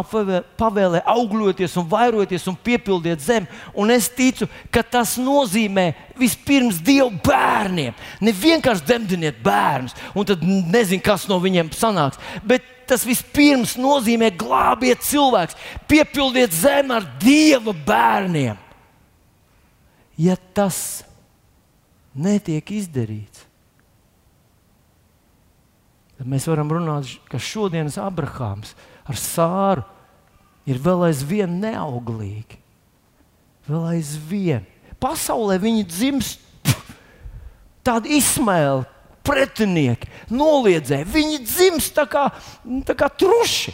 pavēlē augļoties, un vairoties un piepildiet zemi, un es ticu, ka tas nozīmē vispirms Dievu bērniem. Ne vienkārši dzemdiniet bērnus, un tad nezinu, kas no viņiem sanāks. Bet tas vispirms nozīmē glābiet cilvēkus, piepildiet zemi ar Dieva bērniem. Ja tas netiek izdarīts, tad mēs varam runāt, ka šodienas Abrahāms ir ar sāru ir vēl aizvien neauglīgi. Vēl aizvien. Pasaulē viņi dzimst tādi izsmēli, pretinieki, noliedzēji. Viņi dzimst tā kā, tā kā truši.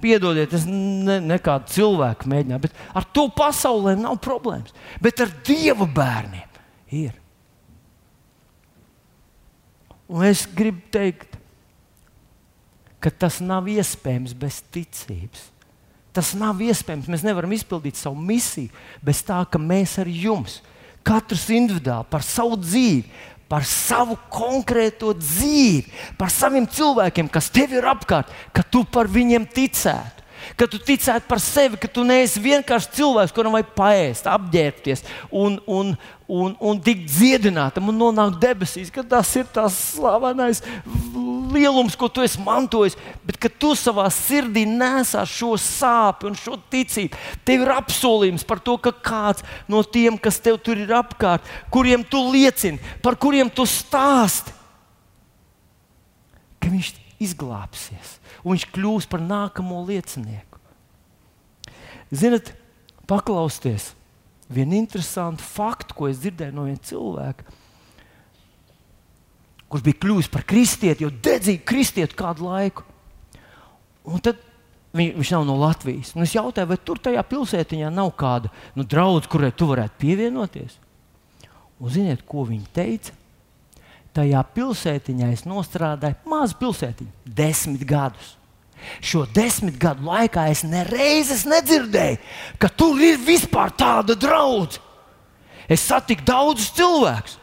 Piedodiet, es ne, nekādu cilvēku mēģināju, bet ar to pasaulē nav problēmas. Bet ar dieva bērniem ir. Un es gribu teikt, ka tas nav iespējams bez ticības. Tas nav iespējams. Mēs nevaram izpildīt savu misiju bez tā, ka mēs ar jums, katrs individuāli, par savu dzīvi, par savu konkrēto dzīvi, par saviem cilvēkiem, kas tev ir apkārt, ka tu par viņiem ticētu ka tu ticētu par sevi, ka tu neesi vienkārši cilvēks, kuram vajag paēst, apģērbties un, un, un, un tikt dziedinātam un nonākt debesīs, ka tas ir tas slavenais lielums, ko tu esi mantojis, bet ka tu savā sirdī nesā šo sāpju un šo ticību. Tev ir apsolījums par to, ka kāds no tiem, kas tev tur ir apkārt, kuriem tu liecini, par kuriem tu stāsti, ka viņš izglābsies un viņš kļūs par nākamo liecinieku. Ziniet, paklausieties, vienu interesantu faktu, ko es dzirdēju no viena cilvēka, kurš bija kļuvis par kristieti, jau dedzīgu kristieti kādu laiku. Un tad viņ, viņš nav no Latvijas. Un es jautāju, vai tur tajā pilsētiņā nav kāda nu, draudzene, kurai tu varētu pievienoties. Un ziniet, ko viņi teica? tajā pilsētiņā es nostrādāju, mazu pilsētiņu, desmit gadus. Šo desmit gadu laikā es nereizes nedzirdēju, ka tur ir vispār tāda draudzene. Es satiku daudzus cilvēkus.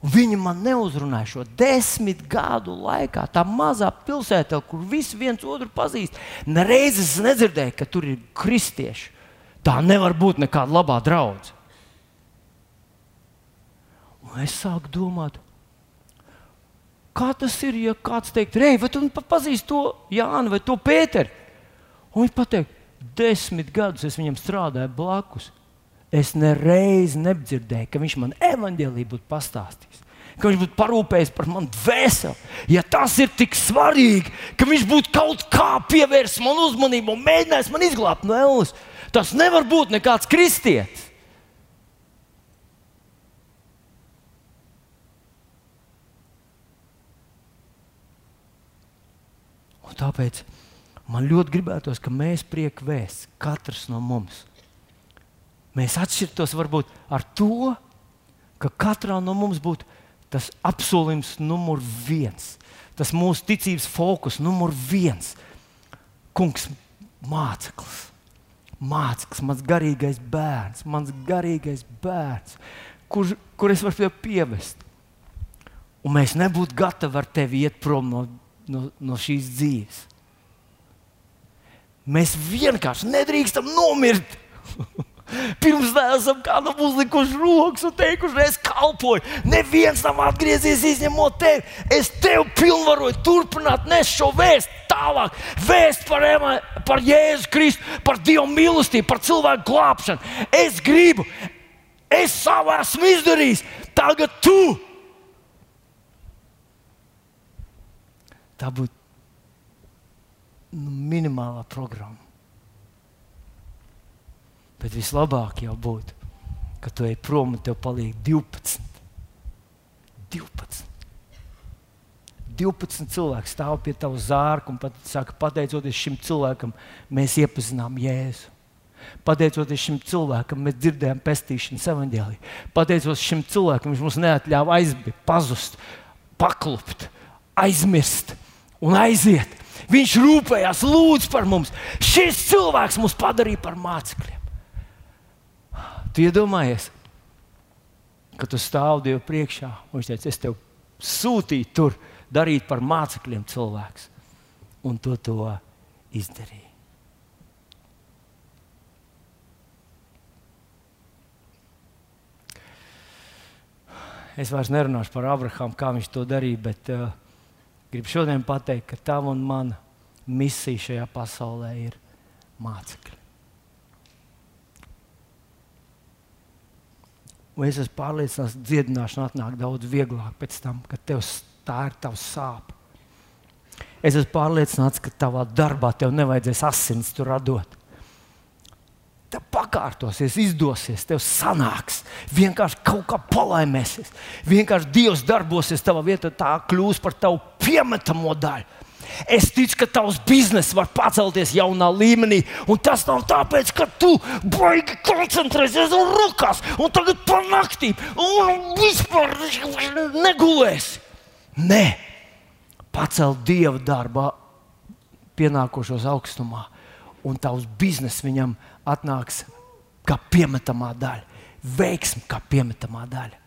Viņi man neuzrunāja šo desmit gadu laikā. Tā mazā pilsētā, kur visi viens otru pazīst, nereizes nedzirdēju, ka tur ir kristieši. Tā nevar būt nekāda labā draudzene. Es sāku domāt, Kā tas ir, ja kāds teikt, rei, vai tu pazīsti to Jānu vai to Pēteru? Un viņš pateiks, desmit gadus es viņam strādāju blakus. Es nereiz nedzirdēju, ka viņš man evanģēlī būtu pastāstījis. Ka viņš būtu parūpējis par manu dvēseli. Ja tas ir tik svarīgi, ka viņš būtu kaut kā pievērsis man uzmanību un mēģinājis man izglābt no ēlas, tas nevar būt nekāds kristietis. Un tāpēc man ļoti gribētos, ka mēs prieku vēsts, katrs no mums. Mēs atšķirtos varbūt ar to, ka katrā no mums būtu tas apsolījums numur viens, tas mūsu ticības fokus numur viens. Kungs, māceklis, māceklis, mans garīgais bērns, mans garīgais bērns, kur, kur es varu pievest. Un mēs nebūtu gatavi ar tevi iet prom no no, no šīs dzīves. Mēs vienkārši nedrīkstam nomirt. Pirms neesam kādam uzlikuši rokas un teikuši, es kalpoju. Neviens nav atgriezies izņemot tevi. Es tevi pilnvaroju, turpināt nest šo vēstu tālāk. Vēst par, par Jēzu Kristu, par Dieva mīlestību, par cilvēku glābšanu. Es gribu, es savu esmu izdarījis. Tagad tu tā būtu nu, minimālā programma. Bet vislabāk jau būtu, ka tu ej prom un tev paliek 12. 12. 12 cilvēki stāv pie tava zārka un pat, saka, pateicoties šim cilvēkam, mēs iepazinām Jēzu. Pateicoties šim cilvēkam, mēs dzirdējām pestīšanas evaņģēlī. Pateicoties šim cilvēkam, viņš mums neatļāva aizbēgt, pazust, paklupt, aizmirst un aiziet. Viņš rūpējās, lūdz par mums. Šis cilvēks mūs padarīja par mācekļiem. Tu iedomājies, ka tu stāv Dievu priekšā viņš teica, es tev sūtīju tur darīt par mācekļiem cilvēks. Un to, to izdarīja. Es vairs nerunāšu par Abrahāmu, kā viņš to darīja, bet uh, gribu šodien pateikt, ka tā un mana misija šajā pasaulē ir mācekļi. Un es esmu pārliecināts, ka dziedināšana atnāk daudz vieglāk pēc tam, kad tev tā ir tavs sāpes. Es esmu pārliecināts, ka tavā darbā tev nevajadzēs asins tur radot. Tev pakārtosies, izdosies, tev sanāks. Vienkārši kaut kā palaimēsies. Vienkārši Dievs darbosies tavā vietā, tā kļūs par tavu piemetamo daļu. Es ticu, ka tavs bizness var pacelties jaunā līmenī. Un tas nav tāpēc, ka tu baigi koncentrēsies un rokās, un tagad par naktīm, un vispār negulēsi. Nē, pacelt dieva darbā, pienākošos augstumā, un tavs bizness viņam atnāks kā piemetamā daļa, veiksme kā piemetamā daļa.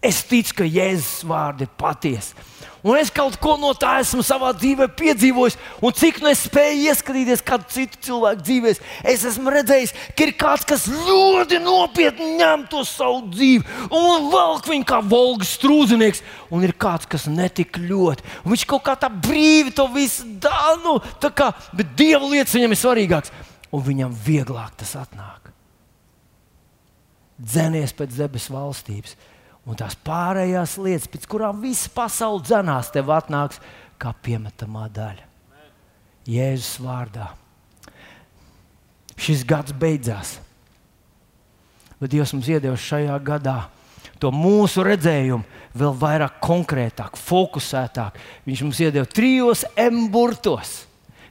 Es ticu, ka Jēzus vārdi ir patiesi. Un es kaut ko no tā esmu savā dzīvē piedzīvojis, un cik nu es spēju ieskatīties kādu citu cilvēku dzīvēm, es esmu redzējis, ka ir kāds, kas ļoti nopietni ņem to savu dzīvi un velk viņu kā volgas strūznieks, un ir kāds, kas netik ļoti. Un viņš kaut kā tā brīvi to visu dara, nu, kā, bet dieva lietas viņam ir svarīgākas, un viņam vieglāk tas atnāk. Dzenies pēc debesu valstības Un tās pārējās lietas, pēc kurām visa pasaule dzenās, tev atnāks kā piemetamā daļa. Jēzus vārdā. Šis gads beidzās. Bet Dievs mums iedevis šajā gadā to mūsu redzējumu vēl vairāk, konkrētāk, fokusētāk. Viņš mums iedeva trijos emburtos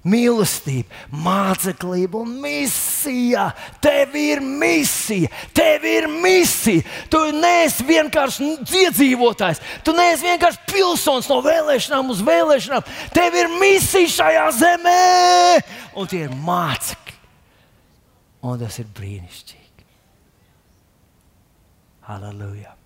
mīlestība, māceklība un misija. Tev ir misija, tev ir misija. Tu neesi vienkārši iedzīvotājs, tu neesi vienkārši pilsonis no vēlēšanām uz vēlēšanām. Tev ir misija šajā zemē, un tie ir mācekļi. Un tas ir brīnišķīgi. Halleluja!